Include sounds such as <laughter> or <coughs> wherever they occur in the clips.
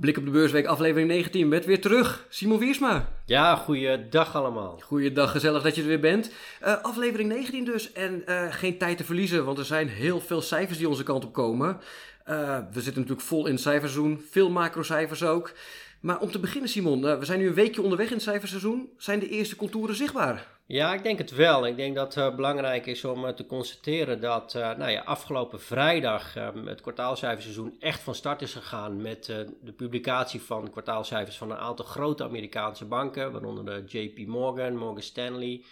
Blik op de beursweek aflevering 19 met weer terug. Simon Wiersma. Ja, goeiedag allemaal. Goeiedag, gezellig dat je er weer bent. Uh, aflevering 19 dus en uh, geen tijd te verliezen, want er zijn heel veel cijfers die onze kant op komen. Uh, we zitten natuurlijk vol in het cijferseizoen, veel macrocijfers ook. Maar om te beginnen Simon, we zijn nu een weekje onderweg in het cijferseizoen. Zijn de eerste contouren zichtbaar? Ja, ik denk het wel. Ik denk dat het uh, belangrijk is om uh, te constateren dat uh, nou ja, afgelopen vrijdag ehm, het kwartaalcijferseizoen echt van start is gegaan met de publicatie van kwartaalcijfers van een aantal grote Amerikaanse banken, waaronder de JP Morgan, Morgan Stanley.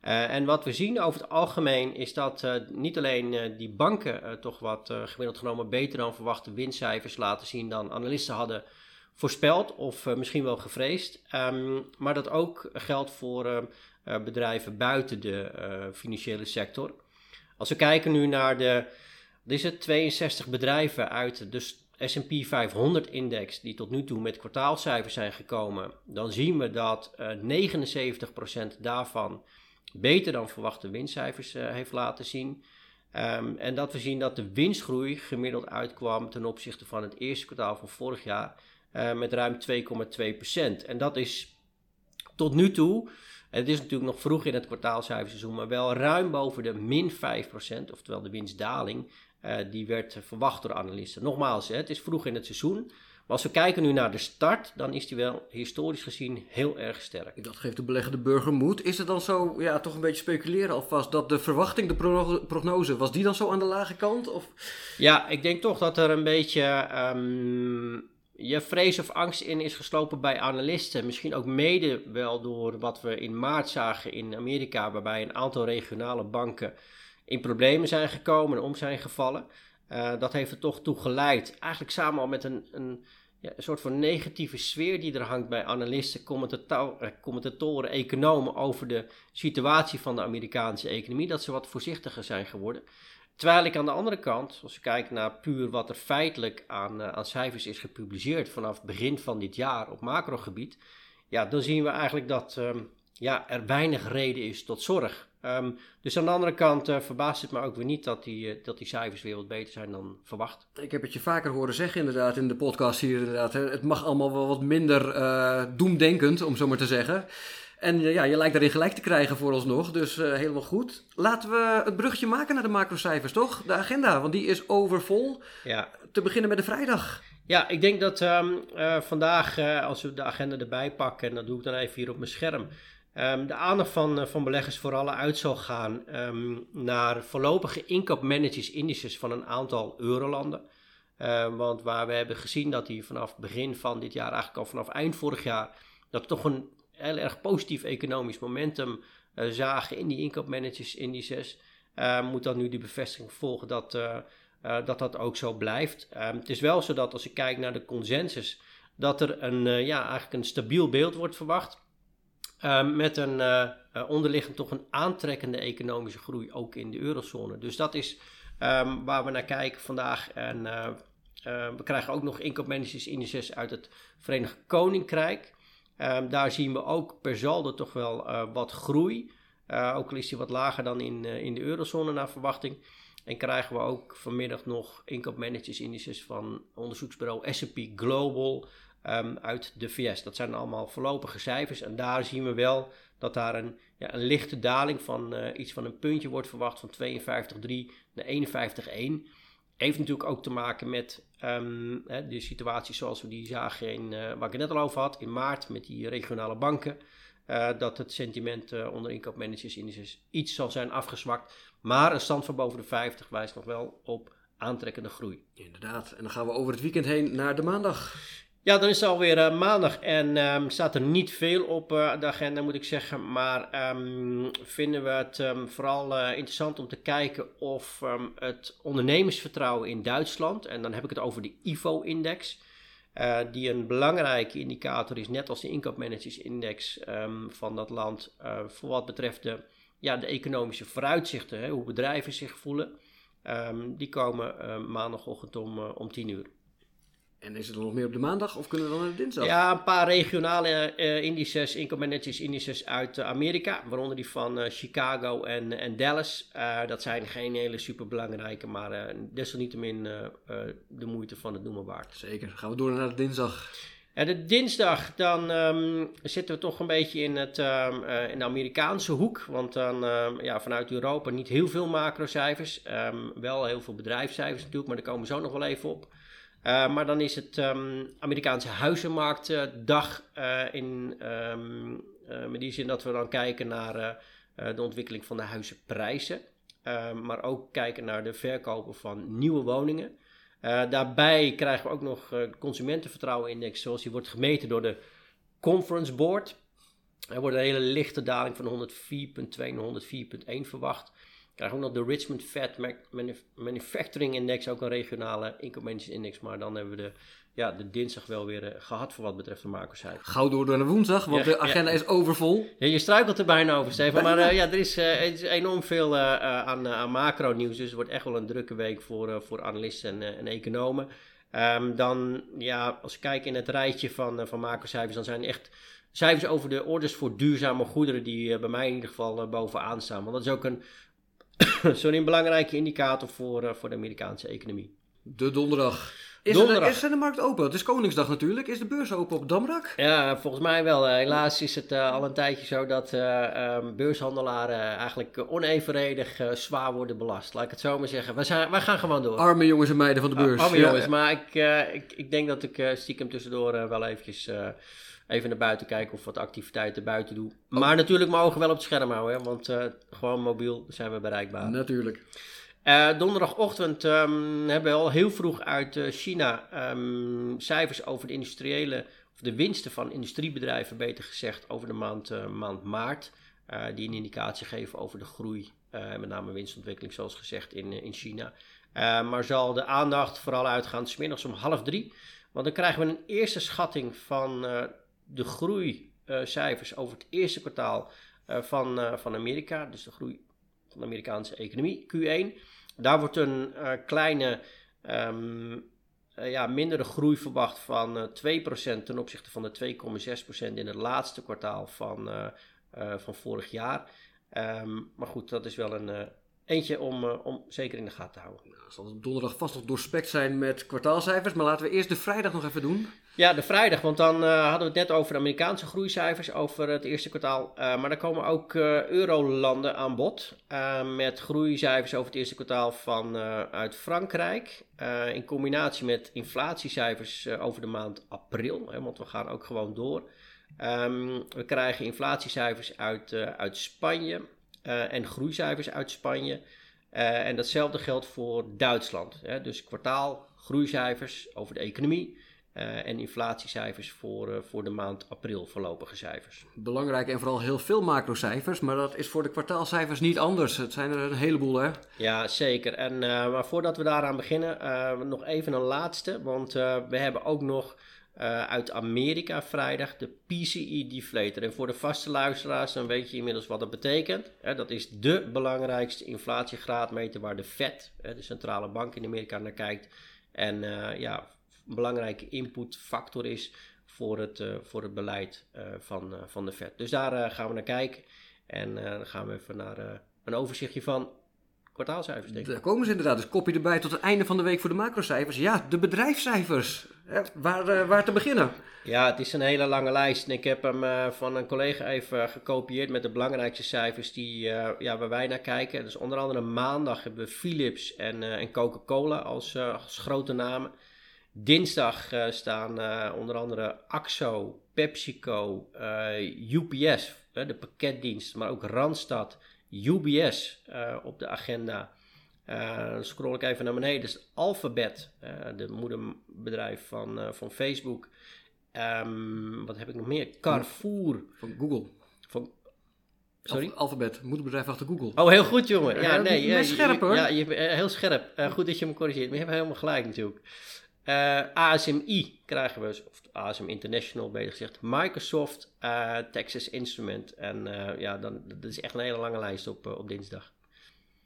en wat we zien over het algemeen is dat niet alleen die banken toch wat gemiddeld genomen beter dan verwachte winstcijfers laten zien dan analisten hadden voorspeld of misschien wel gevreesd, um, maar dat ook geldt voor uh, bedrijven buiten de uh, financiële sector. Als we kijken nu naar de, is het 62 bedrijven uit de S&P 500-index die tot nu toe met kwartaalcijfers zijn gekomen, dan zien we dat uh, 79% daarvan beter dan verwachte winstcijfers heeft laten zien. Um, en dat we zien dat de winstgroei gemiddeld uitkwam ten opzichte van het eerste kwartaal van vorig jaar met ruim 2,2%. En dat is tot nu toe het is natuurlijk nog vroeg in het kwartaalcijferseizoen, maar wel ruim boven de min 5%, oftewel de winstdaling, uh, die werd verwacht door analisten. Nogmaals, hè, het is vroeg in het seizoen. Maar als we kijken nu naar de start, dan is die wel historisch gezien heel erg sterk. Dat geeft de beleggende burger moed. Is het dan zo, ja, toch een beetje speculeren alvast, dat de verwachting, de prognose, was die dan zo aan de lage kant? Of? Ja, ik denk toch dat er een beetje um, je vrees of angst in is geslopen bij analisten. Misschien ook mede wel door wat we in maart zagen in Amerika, waarbij een aantal regionale banken in problemen zijn gekomen en om zijn gevallen. Uh, dat heeft er toch toe geleid, eigenlijk samen al met een, een, ja, een soort van negatieve sfeer die er hangt bij analisten, commentatoren, commentatoren, economen over de situatie van de Amerikaanse economie, dat ze wat voorzichtiger zijn geworden. Terwijl ik aan de andere kant, als je kijkt naar puur wat er feitelijk aan, uh, aan cijfers is gepubliceerd vanaf begin van dit jaar op macrogebied, ja, dan zien we eigenlijk dat um, ja, er weinig reden is tot zorg. Um, dus aan de andere kant uh, verbaast het me ook weer niet dat die, uh, dat die cijfers weer wat beter zijn dan verwacht. Ik heb het je vaker horen zeggen inderdaad in de podcast hier inderdaad. Het mag allemaal wel wat minder doemdenkend, om zo maar te zeggen. En ja, je lijkt daarin gelijk te krijgen vooralsnog, dus uh, helemaal goed. Laten we het brugje maken naar de macrocijfers, toch? De agenda, want die is overvol. Ja. Te beginnen met de vrijdag. Ja, ik denk dat um, uh, vandaag, uh, als we de agenda erbij pakken, en dat doe ik dan even hier op mijn scherm, um, de aandacht van, van beleggers vooral uit zal gaan um, naar voorlopige inkoopmanagers indices van een aantal eurolanden. want waar we hebben gezien dat die vanaf begin van dit jaar, eigenlijk al vanaf eind vorig jaar, dat toch een heel erg positief economisch momentum uh, zagen in die inkoopmanagers indices, uh, moet dan nu die bevestiging volgen dat, uh, dat dat ook zo blijft. Ehm, het is wel zo dat als ik kijk naar de consensus, dat er een, ja, eigenlijk een stabiel beeld wordt verwacht. Ehm, met een onderliggend toch een aantrekkende economische groei ook in de eurozone. Dus dat is um, waar we naar kijken vandaag. En we krijgen ook nog inkoopmanagers indices uit het Verenigd Koninkrijk. Um, daar zien we ook per saldo toch wel uh, wat groei. Uh, ook al is die wat lager dan in, uh, in de eurozone naar verwachting. En krijgen we ook vanmiddag nog inkoopmanagers indices van onderzoeksbureau S&P Global um, uit de VS. Dat zijn allemaal voorlopige cijfers. En daar zien we wel dat daar een, ja, een lichte daling van iets van een puntje wordt verwacht van 52,3 naar 51,1. Heeft natuurlijk ook te maken met um, hè, de situatie zoals we die zagen in, uh, waar ik het net al over had, in maart met die regionale banken. Uh, dat het sentiment uh, onder inkoopmanagers indices iets zal zijn afgezwakt. Maar een stand van boven de 50 wijst nog wel op aantrekkende groei. Inderdaad. En dan gaan we over het weekend heen naar de maandag. Ja, dan is het alweer uh, maandag en um, staat er niet veel op uh, de agenda, moet ik zeggen. Maar um, vinden we het um, vooral uh, interessant om te kijken of het ondernemersvertrouwen in Duitsland, en dan heb ik het over de IFO-index, die een belangrijke indicator is, net als de inkoopmanagersindex van dat land, voor wat betreft de, ja, de economische vooruitzichten, hè, hoe bedrijven zich voelen. die komen maandagochtend om, om 10 uur. En is het nog meer op de maandag of kunnen we dan naar de dinsdag? Ja, een paar regionale uh, indices, income managers indices uit uh, Amerika. Waaronder die van uh, Chicago en, en Dallas. dat zijn geen hele super belangrijke, maar desalniettemin de moeite van het noemen waard. Zeker. Gaan we door naar de dinsdag. En de dinsdag, dan um, zitten we toch een beetje in, het, um, in de Amerikaanse hoek. Want dan um, ja, vanuit Europa niet heel veel macrocijfers. wel heel veel bedrijfscijfers natuurlijk, maar daar komen we zo nog wel even op. Uh, maar dan is het um, Amerikaanse huizenmarktdag uh, in um, uh, met die zin dat we dan kijken naar de ontwikkeling van de huizenprijzen. maar ook kijken naar de verkopen van nieuwe woningen. daarbij krijgen we ook nog de consumentenvertrouwenindex zoals die wordt gemeten door de Conference Board. Er wordt een hele lichte daling van 104.2 naar 104.1 verwacht krijgen we ook nog de Richmond Fed Manufacturing Index, ook een regionale income index. Maar dan hebben we de, ja, de dinsdag wel weer uh, gehad voor wat betreft de macrocijfers. Gauw door naar de woensdag, want de agenda is overvol. Ja, je struikelt er bijna over, Stefan. Maar uh, ja, er is, uh, er is enorm veel aan, aan macro-nieuws. Dus het wordt echt wel een drukke week voor, voor analisten en, en economen. Um, dan, ja, als we kijken in het rijtje van, van macrocijfers, dan zijn echt cijfers over de orders voor duurzame goederen die bij mij in ieder geval bovenaan staan. Want dat is ook een <coughs> Een belangrijke indicator voor, uh, voor de Amerikaanse economie. De donderdag. Is, donderdag. Er, is de markt open? Het is Koningsdag natuurlijk. Is de beurs open op Damrak? Ja, volgens mij wel. Uh, helaas is het uh, al een tijdje zo dat um, beurshandelaren eigenlijk onevenredig zwaar worden belast. Laat ik het zo maar zeggen. Wij, zijn, wij gaan gewoon door. Arme jongens en meiden van de beurs. arme jongens, maar ik, ik, ik denk dat ik stiekem tussendoor wel eventjes even naar buiten kijken of wat activiteiten buiten doen. Oh. Maar natuurlijk mogen we wel op het scherm houden, hè, want uh, gewoon mobiel zijn we bereikbaar. Natuurlijk. Uh, donderdagochtend um, hebben we al heel vroeg uit uh, China um, cijfers over de industriële, of de winsten van industriebedrijven, beter gezegd, over de maand, maand maart. die een indicatie geven over de groei, met name winstontwikkeling, zoals gezegd, in, in China. maar zal de aandacht vooral uitgaan, smiddags om half drie. Want dan krijgen we een eerste schatting van de groeicijfers over het eerste kwartaal eh, van, eh, van Amerika, dus de groei van de Amerikaanse economie, Q1. Daar wordt een eh, kleine, um, ja, mindere groei verwacht van 2% ten opzichte van de 2,6% in het laatste kwartaal van, van vorig jaar. Ehm, maar goed, dat is wel een eentje om, om zeker in de gaten te houden. Nou, zal donderdag vast nog doorspekt zijn met kwartaalcijfers, maar laten we eerst de vrijdag nog even doen. Ja, de vrijdag, want dan uh, hadden we het net over de Amerikaanse groeicijfers, over het eerste kwartaal. Uh, maar dan komen ook uh, eurolanden aan bod met groeicijfers over het eerste kwartaal van, uit Frankrijk. in combinatie met inflatiecijfers over de maand april, hè, want we gaan ook gewoon door. Um, we krijgen inflatiecijfers uit, uit Spanje en groeicijfers uit Spanje. en datzelfde geldt voor Duitsland. Hè, dus kwartaal, groeicijfers over de economie. Uh, en inflatiecijfers voor, uh, voor de maand april, voorlopige cijfers. Belangrijk en vooral heel veel macrocijfers, maar dat is voor de kwartaalcijfers niet anders. Het zijn er een heleboel, hè? Ja, zeker. En, uh, maar voordat we daaraan beginnen, nog even een laatste. Want we hebben ook nog uit Amerika vrijdag de PCE deflator. En voor de vaste luisteraars, dan weet je inmiddels wat dat betekent. dat is de belangrijkste inflatiegraadmeter waar de Fed, de centrale bank in Amerika, naar kijkt. En ja, een belangrijke inputfactor is voor het, uh, voor het beleid uh, van, uh, van de Fed. Dus daar gaan we naar kijken. En dan gaan we even naar een overzichtje van kwartaalcijfers. Denk ik. Daar komen ze inderdaad. Dus kopje erbij tot het einde van de week voor de macrocijfers. Ja, de bedrijfscijfers. waar, waar te beginnen? Ja, het is een hele lange lijst. En ik heb hem van een collega even gekopieerd met de belangrijkste cijfers die, ja, waar wij naar kijken. Dus onder andere maandag hebben we Philips en, en Coca-Cola als, als grote namen. Dinsdag uh, staan uh, onder andere AXO, PepsiCo, uh, eh, UPS, de pakketdienst, maar ook Randstad, UBS op de agenda. scroll ik even naar beneden. Dus Alphabet, de moederbedrijf van, van Facebook. Um, wat heb ik nog meer? Carrefour. Van Google. Van, Sorry? Alphabet, moederbedrijf achter Google. Oh, heel goed, jongen. Ja, nee. Je, scherp, hoor. Ja, je, heel scherp. goed dat je me corrigeert. Maar je hebt helemaal gelijk natuurlijk. Uh, eh, ASMI krijgen we, of ASM International beter gezegd, Microsoft, uh, Texas Instrument. En uh, ja, dan, dat is echt een hele lange lijst op, op dinsdag.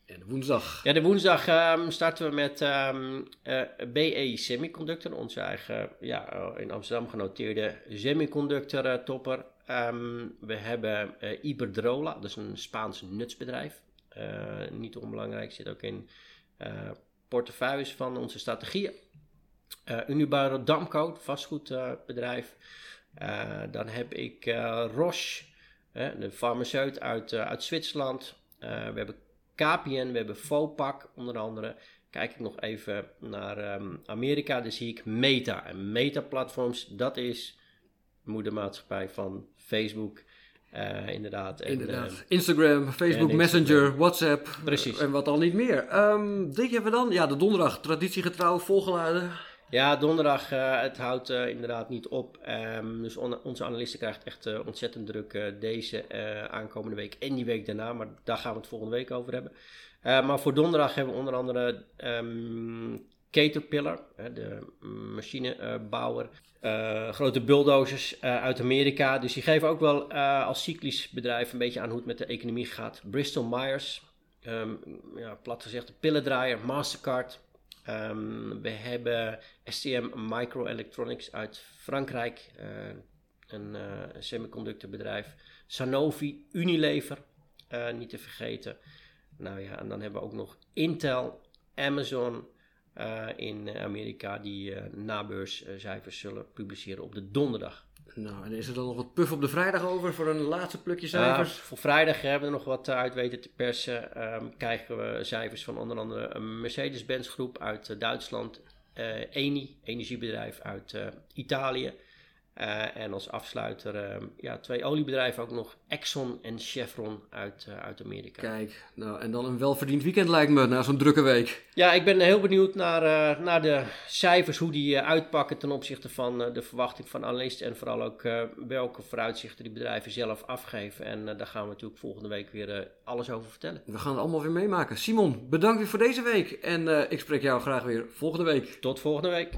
En woensdag. Ja, de woensdag ehm, starten we met ehm, eh, BE Semiconductor, onze eigen ja, eh, in Amsterdam genoteerde semiconductor eh, topper. Ehm, we hebben Iberdrola, dat is een Spaans nutsbedrijf. niet onbelangrijk, zit ook in portefeuilles van onze strategieën. Unibaro Damco, vastgoedbedrijf. dan heb ik Roche, de farmaceut uit, uit Zwitserland. we hebben KPN, we hebben Fopak onder andere. Kijk ik nog even naar um, Amerika, dan zie ik Meta. En Meta Platforms, dat is moedermaatschappij van Facebook. Uh, inderdaad. En, inderdaad. Uh, Instagram, Facebook, Messenger, WhatsApp. Precies. en wat al niet meer. Um, dit hebben we dan. Ja, de donderdag. Traditiegetrouw volgeladen. Ja, donderdag, uh, het houdt uh, inderdaad niet op. Um, dus on onze analisten krijgt echt uh, ontzettend druk deze aankomende week en die week daarna. Maar daar gaan we het volgende week over hebben. maar voor donderdag hebben we onder andere um, Caterpillar, de machinebouwer. grote bulldozers uit Amerika. Dus die geven ook wel als cyclisch bedrijf een beetje aan hoe het met de economie gaat. Bristol Myers, um, ja, plat gezegd de pillendraaier, Mastercard. Um, we hebben STM Microelectronics uit Frankrijk, uh, een uh, semiconductorbedrijf. Sanofi, Unilever, uh, niet te vergeten. Nou ja, en dan hebben we ook nog Intel, Amazon in Amerika, die nabeurscijfers zullen publiceren op de donderdag. Nou, en is er dan nog wat puff op de vrijdag over voor een laatste plukje cijfers? Uh, voor vrijdag hebben we nog wat uit weten te persen. Um, krijgen we cijfers van onder andere een Mercedes-Benz groep uit uh, Duitsland. Uh, Eni, energiebedrijf uit Italië. Uh, en als afsluiter uh, ja, twee oliebedrijven ook nog, Exxon en Chevron uit, uh, uit Amerika. Kijk, nou en dan een welverdiend weekend lijkt me, na zo'n drukke week. Ja, ik ben heel benieuwd naar, naar de cijfers, hoe die uitpakken ten opzichte van de verwachting van analisten. En vooral ook welke vooruitzichten die bedrijven zelf afgeven. En daar gaan we natuurlijk volgende week weer alles over vertellen. We gaan het allemaal weer meemaken. Simon, bedankt weer voor deze week. En ik spreek jou graag weer volgende week. Tot volgende week.